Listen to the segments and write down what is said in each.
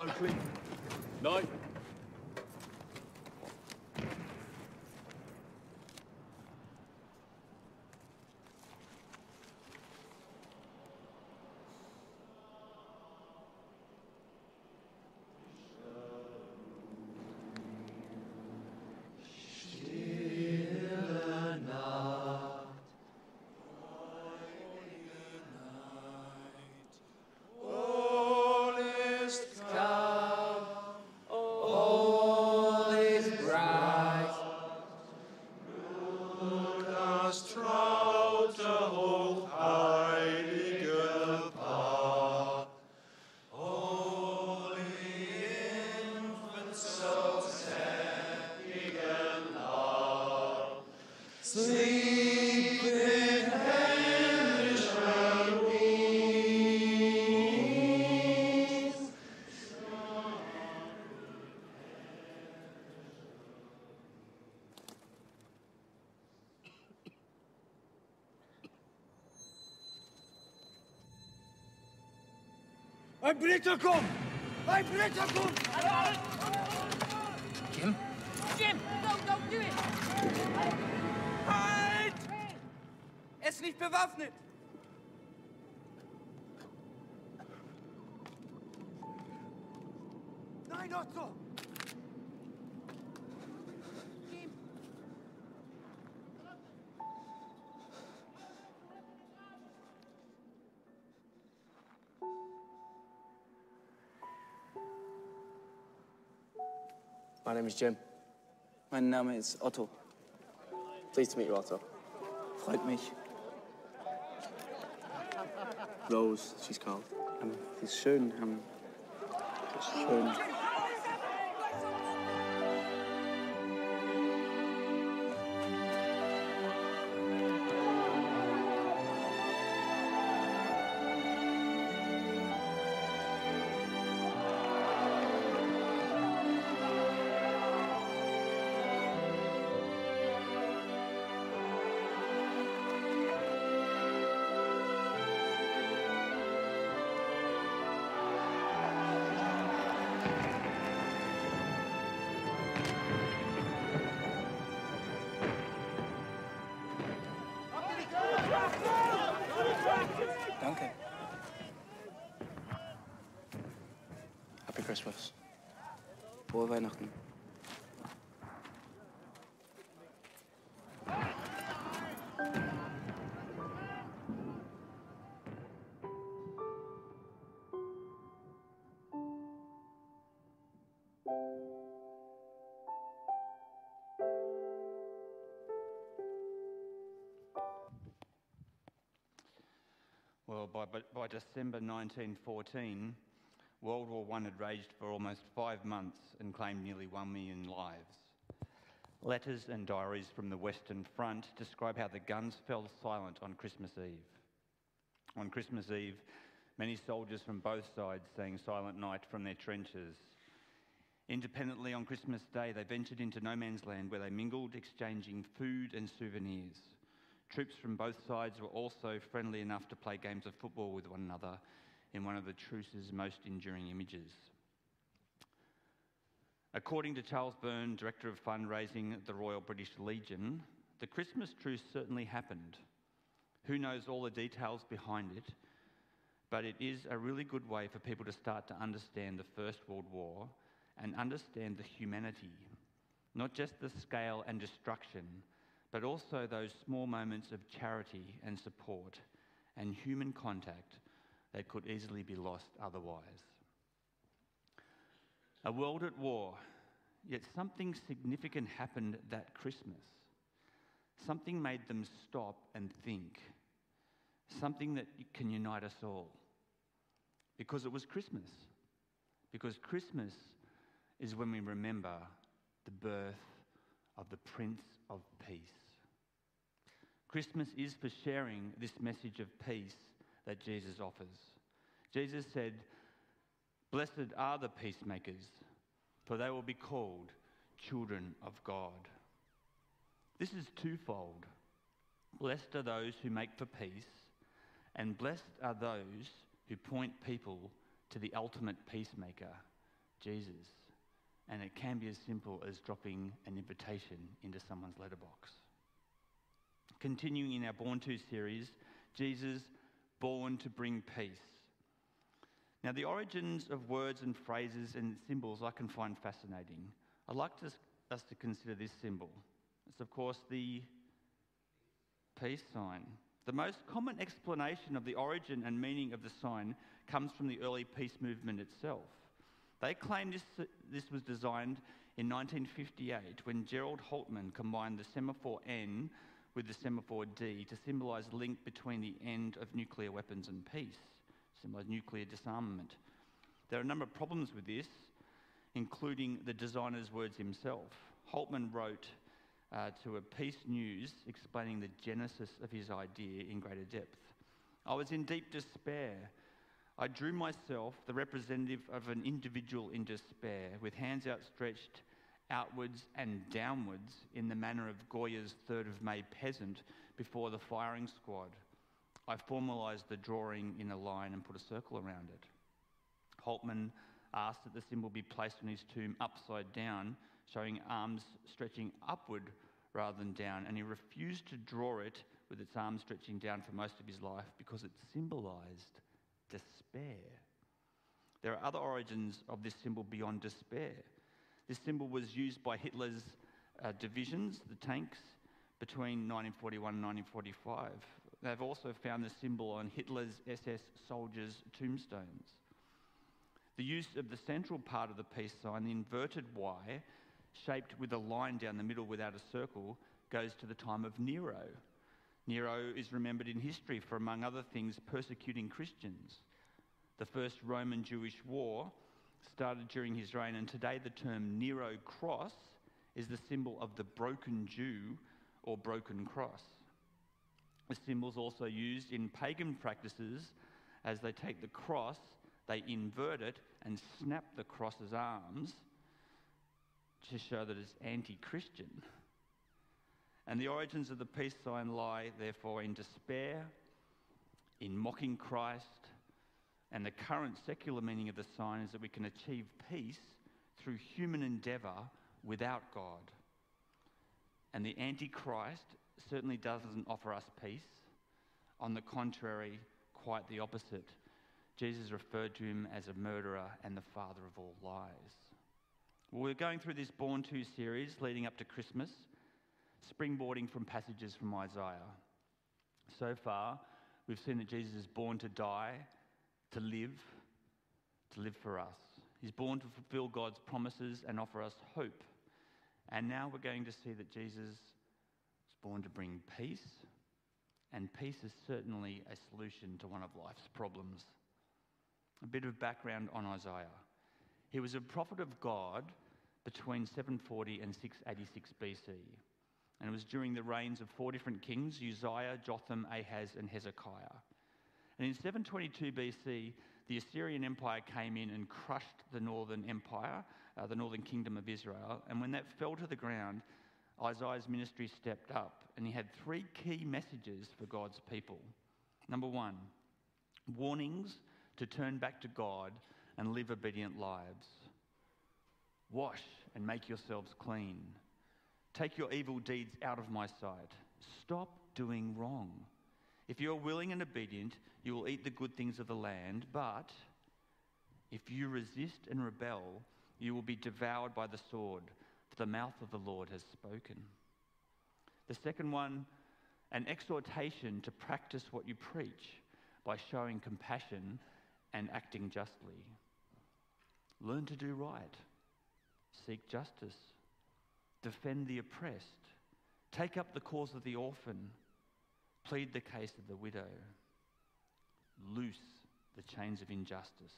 Oakley. Night. Ein Britter kommt! Jim? Jim, no, don't do it! Halt! Er ist nicht bewaffnet! Nein, Otto! My name is Jim. Mein Name ist Otto. Pleased to meet you, Otto. Freut mich. Rose, she's called. Ist schön. Ist schön. Frohe Weihnachten. Well, by, by December 1914, World War I had raged for almost five months and claimed nearly one million lives. Letters and diaries from the Western Front describe how the guns fell silent on Christmas Eve. On Christmas Eve, many soldiers from both sides sang Silent Night from their trenches. Independently on Christmas Day, they ventured into no man's land where they mingled, exchanging food and souvenirs. Troops from both sides were also friendly enough to play games of football with one another in one of the truce's most enduring images. According to Charles Byrne, Director of Fundraising at the Royal British Legion, the Christmas truce certainly happened. Who knows all the details behind it, but it is a really good way for people to start to understand the First World War and understand the humanity, not just the scale and destruction, but also those small moments of charity and support and human contact that could easily be lost otherwise. A world at war, yet something significant happened that Christmas. Something made them stop and think. Something that can unite us all. Because it was Christmas. Because Christmas is when we remember the birth of the Prince of Peace. Christmas is for sharing this message of peace that Jesus offers. Jesus said, Blessed are the peacemakers, for they will be called children of God. This is twofold. Blessed are those who make for peace, and blessed are those who point people to the ultimate peacemaker, Jesus. And it can be as simple as dropping an invitation into someone's letterbox. Continuing in our Born to series, Jesus born to bring peace. Now, the origins of words and phrases and symbols I can find fascinating. I'd like to, us to consider this symbol. It's, of course, the peace sign. The most common explanation of the origin and meaning of the sign comes from the early peace movement itself. They claim this, this was designed in 1958 when Gerald Holtman combined the semaphore N with the semaphore D to symbolise a link between the end of nuclear weapons and peace, symbolise nuclear disarmament. There are a number of problems with this, including the designer's words himself. Holtman wrote uh, to a Peace News explaining the genesis of his idea in greater depth. I was in deep despair. I drew myself, the representative of an individual in despair, with hands outstretched outwards and downwards in the manner of Goya's 3rd of May peasant before the firing squad. I formalised the drawing in a line and put a circle around it. Holtman asked that the symbol be placed on his tomb upside down, showing arms stretching upward rather than down, and he refused to draw it with its arms stretching down for most of his life because it symbolised despair. There are other origins of this symbol beyond despair. This symbol was used by Hitler's uh, divisions, the tanks, between 1941 and 1945. They've also found the symbol on Hitler's SS soldiers' tombstones. The use of the central part of the peace sign, the inverted Y, shaped with a line down the middle without a circle, goes to the time of Nero. Nero is remembered in history for, among other things, persecuting Christians. The first Roman Jewish war started during his reign, and today the term Nero cross is the symbol of the broken Jew or broken cross. The symbol's also used in pagan practices as they take the cross, they invert it and snap the cross's arms to show that it's anti Christian. And the origins of the peace sign lie, therefore, in despair, in mocking Christ, and the current secular meaning of the sign is that we can achieve peace through human endeavour without God. And the Antichrist certainly doesn't offer us peace. On the contrary, quite the opposite. Jesus referred to him as a murderer and the father of all lies. Well, we're going through this Born to series leading up to Christmas, springboarding from passages from Isaiah. So far, we've seen that Jesus is born to die to live, to live for us. He's born to fulfill God's promises and offer us hope. And now we're going to see that Jesus is born to bring peace, and peace is certainly a solution to one of life's problems. A bit of background on Isaiah. He was a prophet of God between 740 and 686 BC. And it was during the reigns of four different kings Uzziah, Jotham, Ahaz, and Hezekiah. And in 722 BC, the Assyrian Empire came in and crushed the northern empire, uh, the northern kingdom of Israel. And when that fell to the ground, Isaiah's ministry stepped up and he had three key messages for God's people. Number one, warnings to turn back to God and live obedient lives. Wash and make yourselves clean. Take your evil deeds out of my sight. Stop doing wrong. If you are willing and obedient, you will eat the good things of the land, but if you resist and rebel, you will be devoured by the sword, for the mouth of the Lord has spoken. The second one, an exhortation to practice what you preach by showing compassion and acting justly. Learn to do right, seek justice, defend the oppressed, take up the cause of the orphan. Plead the case of the widow, loose the chains of injustice,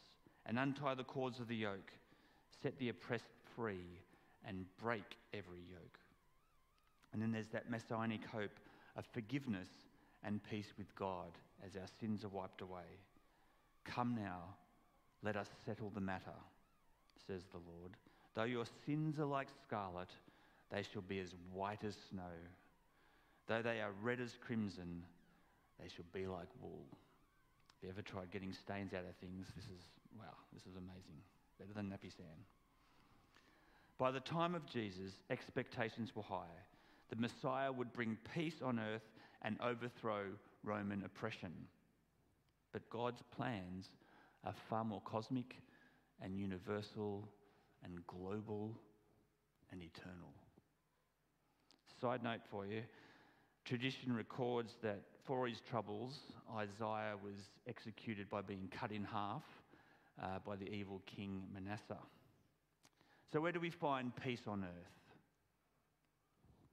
and untie the cords of the yoke, set the oppressed free, and break every yoke. And then there's that messianic hope of forgiveness and peace with God as our sins are wiped away. Come now, let us settle the matter, says the Lord. Though your sins are like scarlet, they shall be as white as snow. Though they are red as crimson, they shall be like wool. If you ever tried getting stains out of things, this is, wow, this is amazing. better than Napisan. By the time of Jesus, expectations were high. The Messiah would bring peace on earth and overthrow Roman oppression. But God's plans are far more cosmic and universal and global and eternal. Side note for you tradition records that for his troubles, Isaiah was executed by being cut in half uh, by the evil king Manasseh. So, where do we find peace on earth?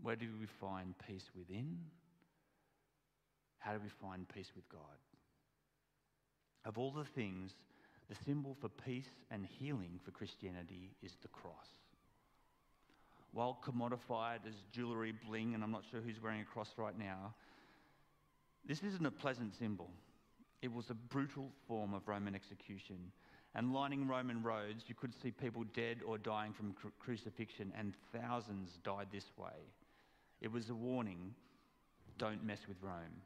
Where do we find peace within? How do we find peace with God? Of all the things, the symbol for peace and healing for Christianity is the cross. While commodified as jewellery bling, and I'm not sure who's wearing a cross right now, this isn't a pleasant symbol. It was a brutal form of Roman execution. And lining Roman roads, you could see people dead or dying from cru- crucifixion, and thousands died this way. It was a warning don't mess with Rome.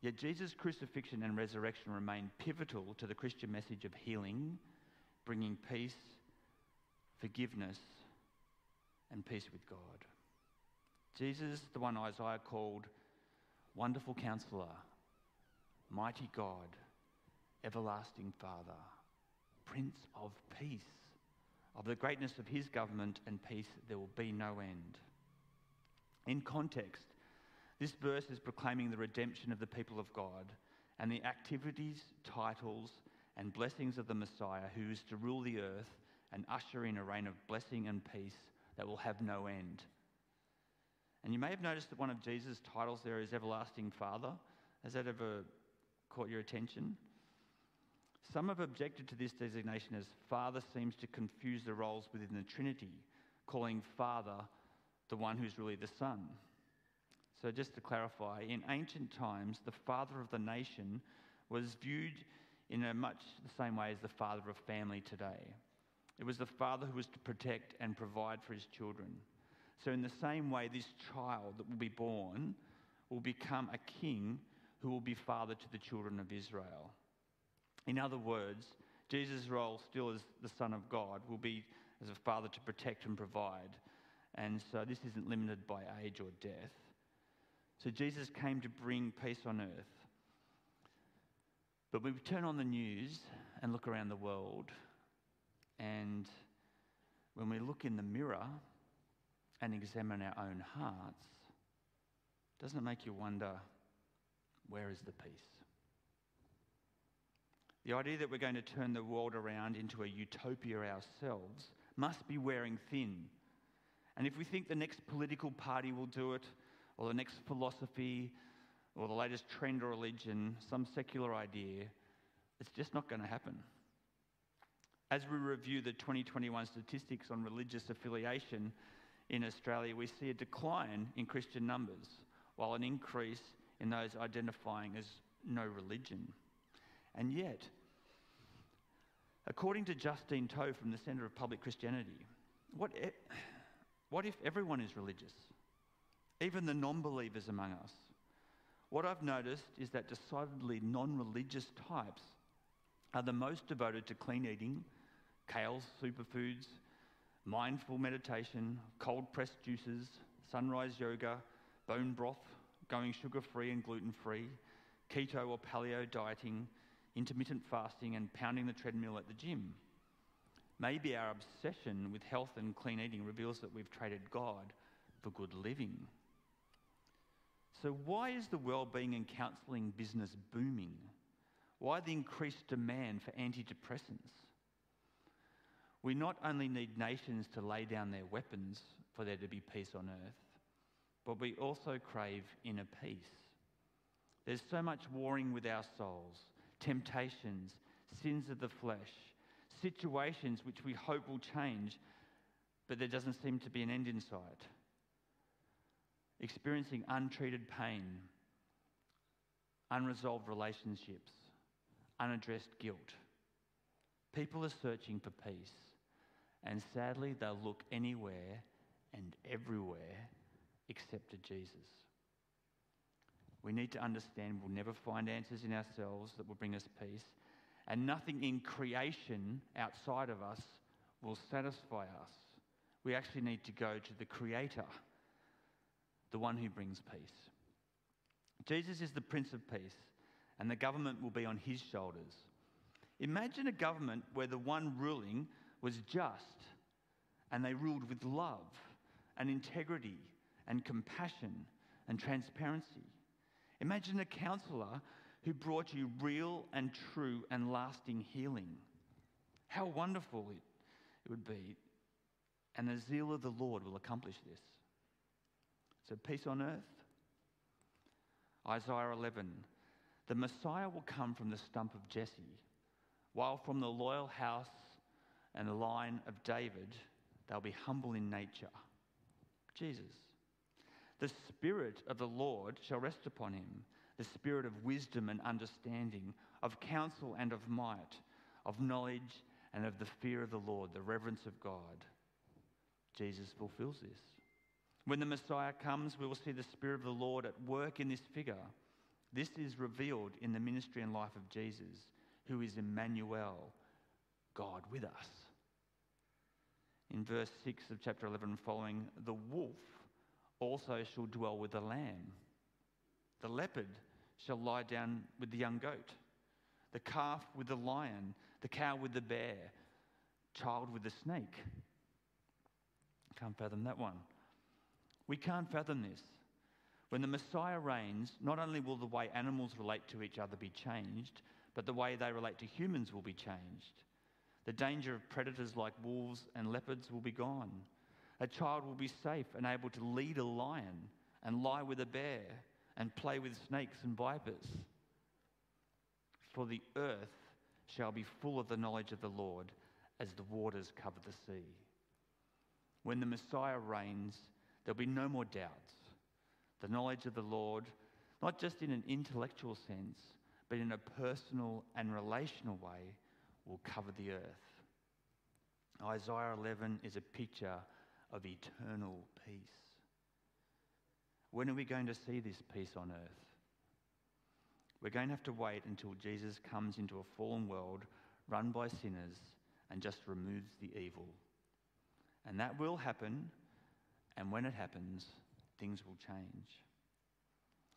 Yet Jesus' crucifixion and resurrection remain pivotal to the Christian message of healing, bringing peace, forgiveness, and peace with God. Jesus, the one Isaiah called Wonderful Counselor, Mighty God, Everlasting Father, Prince of Peace. Of the greatness of his government and peace, there will be no end. In context, this verse is proclaiming the redemption of the people of God and the activities, titles, and blessings of the Messiah who is to rule the earth and usher in a reign of blessing and peace that will have no end. And you may have noticed that one of Jesus' titles there is Everlasting Father. Has that ever caught your attention? Some have objected to this designation as Father seems to confuse the roles within the Trinity, calling Father the one who's really the Son. So, just to clarify, in ancient times, the father of the nation was viewed in a much the same way as the father of family today. It was the father who was to protect and provide for his children. So, in the same way, this child that will be born will become a king who will be father to the children of Israel. In other words, Jesus' role, still as the Son of God, will be as a father to protect and provide. And so, this isn't limited by age or death. So, Jesus came to bring peace on earth. But we turn on the news and look around the world, and when we look in the mirror and examine our own hearts, doesn't it make you wonder where is the peace? The idea that we're going to turn the world around into a utopia ourselves must be wearing thin. And if we think the next political party will do it, or the next philosophy, or the latest trend or religion, some secular idea, it's just not going to happen. As we review the 2021 statistics on religious affiliation in Australia, we see a decline in Christian numbers, while an increase in those identifying as no religion. And yet, according to Justine Toh from the Centre of Public Christianity, what, what if everyone is religious? Even the non believers among us. What I've noticed is that decidedly non religious types are the most devoted to clean eating, kale superfoods, mindful meditation, cold pressed juices, sunrise yoga, bone broth, going sugar free and gluten free, keto or paleo dieting, intermittent fasting, and pounding the treadmill at the gym. Maybe our obsession with health and clean eating reveals that we've traded God for good living. So, why is the well-being and counselling business booming? Why the increased demand for antidepressants? We not only need nations to lay down their weapons for there to be peace on earth, but we also crave inner peace. There's so much warring with our souls, temptations, sins of the flesh, situations which we hope will change, but there doesn't seem to be an end in sight. Experiencing untreated pain, unresolved relationships, unaddressed guilt. People are searching for peace, and sadly, they'll look anywhere and everywhere except to Jesus. We need to understand we'll never find answers in ourselves that will bring us peace, and nothing in creation outside of us will satisfy us. We actually need to go to the Creator, the one who brings peace. Jesus is the Prince of Peace, and the government will be on his shoulders. Imagine a government where the one ruling was just and they ruled with love and integrity and compassion and transparency. Imagine a counselor who brought you real and true and lasting healing. How wonderful it, it would be. And the zeal of the Lord will accomplish this. So, peace on earth. Isaiah 11 The Messiah will come from the stump of Jesse, while from the loyal house and the line of David, they'll be humble in nature. Jesus. The Spirit of the Lord shall rest upon him the spirit of wisdom and understanding, of counsel and of might, of knowledge and of the fear of the Lord, the reverence of God. Jesus fulfills this. When the Messiah comes, we will see the Spirit of the Lord at work in this figure. This is revealed in the ministry and life of Jesus, who is Emmanuel, God with us. In verse 6 of chapter 11 following, the wolf also shall dwell with the lamb. The leopard shall lie down with the young goat, the calf with the lion, the cow with the bear, child with the snake. Can't fathom that one. We can't fathom this. When the Messiah reigns, not only will the way animals relate to each other be changed, but the way they relate to humans will be changed. The danger of predators like wolves and leopards will be gone. A child will be safe and able to lead a lion and lie with a bear and play with snakes and vipers. For the earth shall be full of the knowledge of the Lord as the waters cover the sea. When the Messiah reigns, there'll be no more doubts. The knowledge of the Lord, not just in an intellectual sense, but in a personal and relational way, will cover the earth. Isaiah 11 is a picture of eternal peace. When are we going to see this peace on earth? We're going to have to wait until Jesus comes into a fallen world run by sinners and just removes the evil. And that will happen, and when it happens, things will change.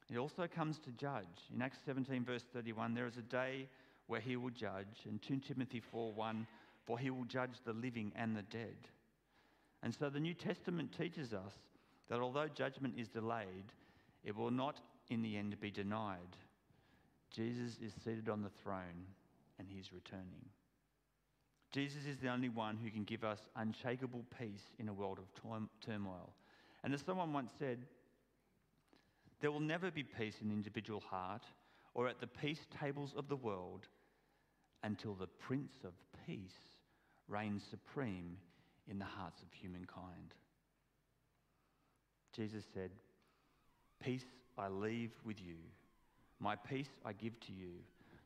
It also comes to judge. In Acts 17, verse 31, there is a day where he will judge, and 2 Timothy 4 1, for he will judge the living and the dead. And so the New Testament teaches us that although judgment is delayed, it will not in the end be denied. Jesus is seated on the throne and he's returning. Jesus is the only one who can give us unshakable peace in a world of turmoil. And as someone once said, there will never be peace in the individual heart or at the peace tables of the world until the Prince of Peace reigns supreme in the hearts of humankind. Jesus said, Peace I leave with you, my peace I give to you.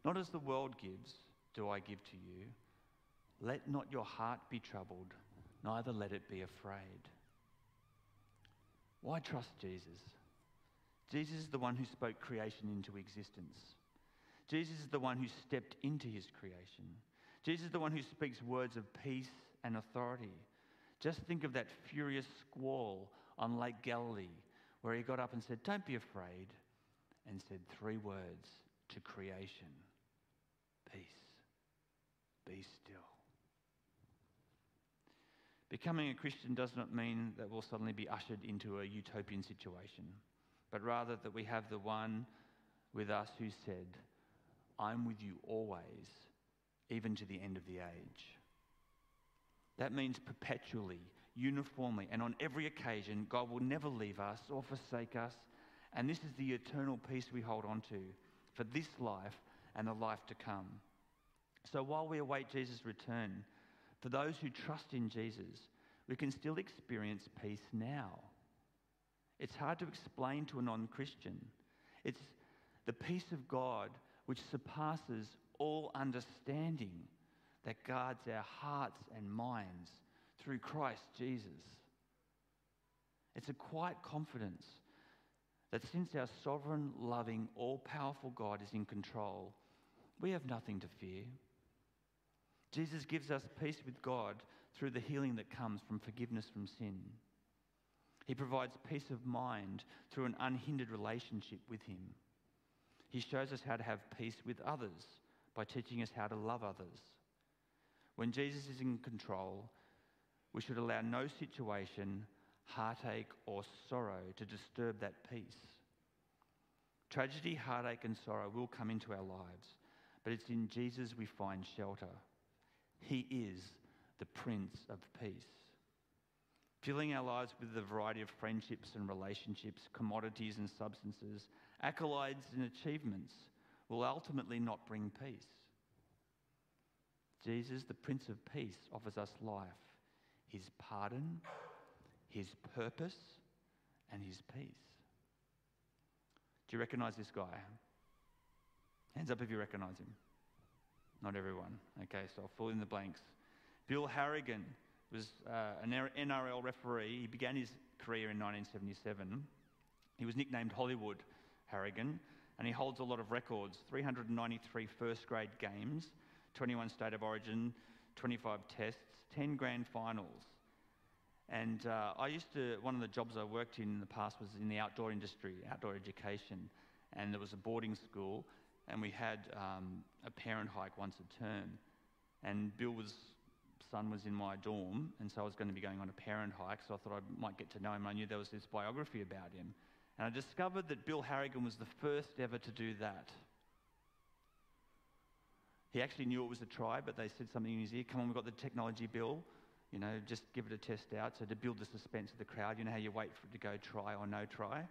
Not as the world gives, do I give to you. Let not your heart be troubled, neither let it be afraid. Why trust Jesus? Jesus is the one who spoke creation into existence. Jesus is the one who stepped into his creation. Jesus is the one who speaks words of peace and authority. Just think of that furious squall on Lake Galilee, where he got up and said, Don't be afraid, and said three words to creation Peace, be still. Becoming a Christian does not mean that we'll suddenly be ushered into a utopian situation, but rather that we have the one with us who said, I'm with you always, even to the end of the age. That means perpetually uniformly and on every occasion, God will never leave us or forsake us. And this is the eternal peace we hold on to for this life and the life to come. So while we await Jesus' return, for those who trust in Jesus, we can still experience peace now. It's hard to explain to a non Christian. It's the peace of God which surpasses all understanding that guards our hearts and minds through Christ Jesus. It's a quiet confidence that since our sovereign, loving, all powerful God is in control, we have nothing to fear. Jesus gives us peace with God through the healing that comes from forgiveness from sin. He provides peace of mind through an unhindered relationship with Him. He shows us how to have peace with others by teaching us how to love others. When Jesus is in control, we should allow no situation, heartache, or sorrow to disturb that peace. Tragedy, heartache, and sorrow will come into our lives, but it's in Jesus we find shelter. He is the Prince of Peace. Filling our lives with a variety of friendships and relationships, commodities and substances, accolades and achievements will ultimately not bring peace. Jesus, the Prince of Peace, offers us life, his pardon, his purpose, and his peace. Do you recognize this guy? Hands up if you recognize him. Not everyone. Okay, so I'll fill in the blanks. Bill Harrigan was uh, an NRL referee. He began his career in 1977. He was nicknamed Hollywood Harrigan, and he holds a lot of records 393 first grade games, 21 state of origin, 25 tests, 10 grand finals. And uh, I used to, one of the jobs I worked in in the past was in the outdoor industry, outdoor education. And there was a boarding school, and we had um, a parent hike once a term. And Bill's son was in my dorm, and so I was going to be going on a parent hike, so I thought I might get to know him. I knew there was this biography about him. And I discovered that Bill Harrigan was the first ever to do that. He actually knew it was a try, but they said something in his ear, come on, we've got the technology, Bill. You know, just give it a test out. So to build the suspense of the crowd, you know how you wait for it to go try or no try?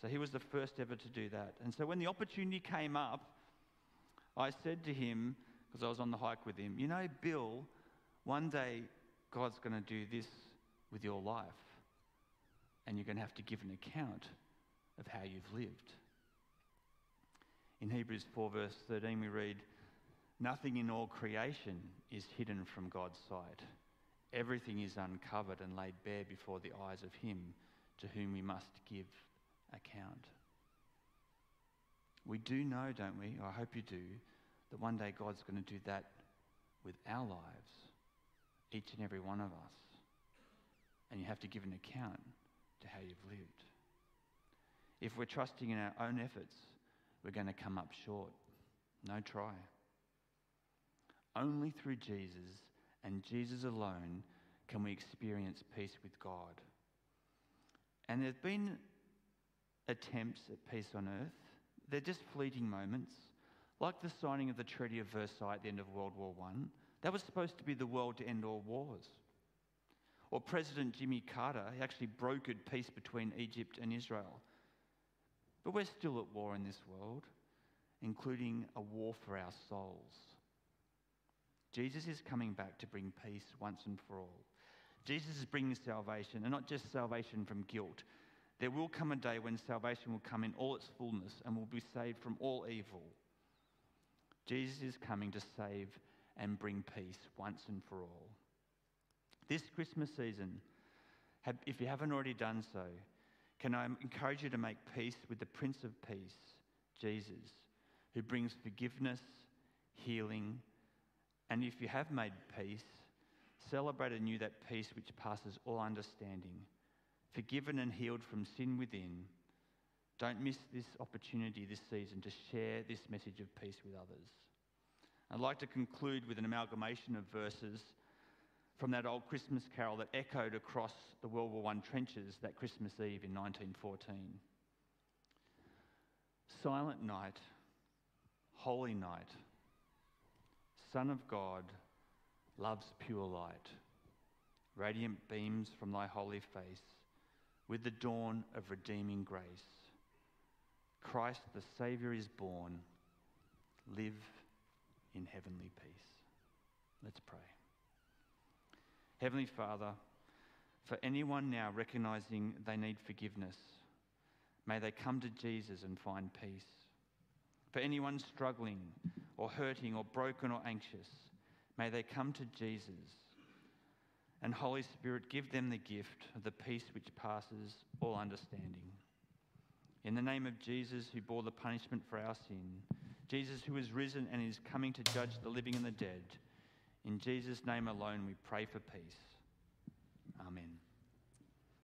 So he was the first ever to do that. And so when the opportunity came up, I said to him, because I was on the hike with him, you know, Bill, one day God's going to do this with your life. And you're going to have to give an account of how you've lived. In Hebrews 4, verse 13, we read, Nothing in all creation is hidden from God's sight. Everything is uncovered and laid bare before the eyes of Him to whom we must give account. We do know, don't we? I hope you do, that one day God's going to do that with our lives, each and every one of us. And you have to give an account to how you've lived. If we're trusting in our own efforts, we're going to come up short. No try. Only through Jesus and Jesus alone can we experience peace with God. And there's been attempts at peace on earth. They're just fleeting moments, like the signing of the Treaty of Versailles at the end of World War I. That was supposed to be the world to end all wars. Or President Jimmy Carter, he actually brokered peace between Egypt and Israel. But we're still at war in this world, including a war for our souls. Jesus is coming back to bring peace once and for all. Jesus is bringing salvation, and not just salvation from guilt. There will come a day when salvation will come in all its fullness and will be saved from all evil. Jesus is coming to save and bring peace once and for all. This Christmas season, if you haven't already done so, can I encourage you to make peace with the Prince of Peace, Jesus, who brings forgiveness, healing, and if you have made peace, celebrate anew that peace which passes all understanding. Forgiven and healed from sin within, don't miss this opportunity this season to share this message of peace with others. I'd like to conclude with an amalgamation of verses from that old Christmas carol that echoed across the World War I trenches that Christmas Eve in 1914. Silent night, holy night Son of God, love's pure light, radiant beams from thy holy face, with the dawn of redeeming grace. Christ the Saviour is born. Live in heavenly peace. Let's pray. Heavenly Father, for anyone now recognizing they need forgiveness, may they come to Jesus and find peace. For anyone struggling or hurting or broken or anxious, may they come to Jesus. And Holy Spirit, give them the gift of the peace which passes all understanding. In the name of Jesus, who bore the punishment for our sin, Jesus, who is risen and is coming to judge the living and the dead, In Jesus' name alone, we pray for peace. Amen.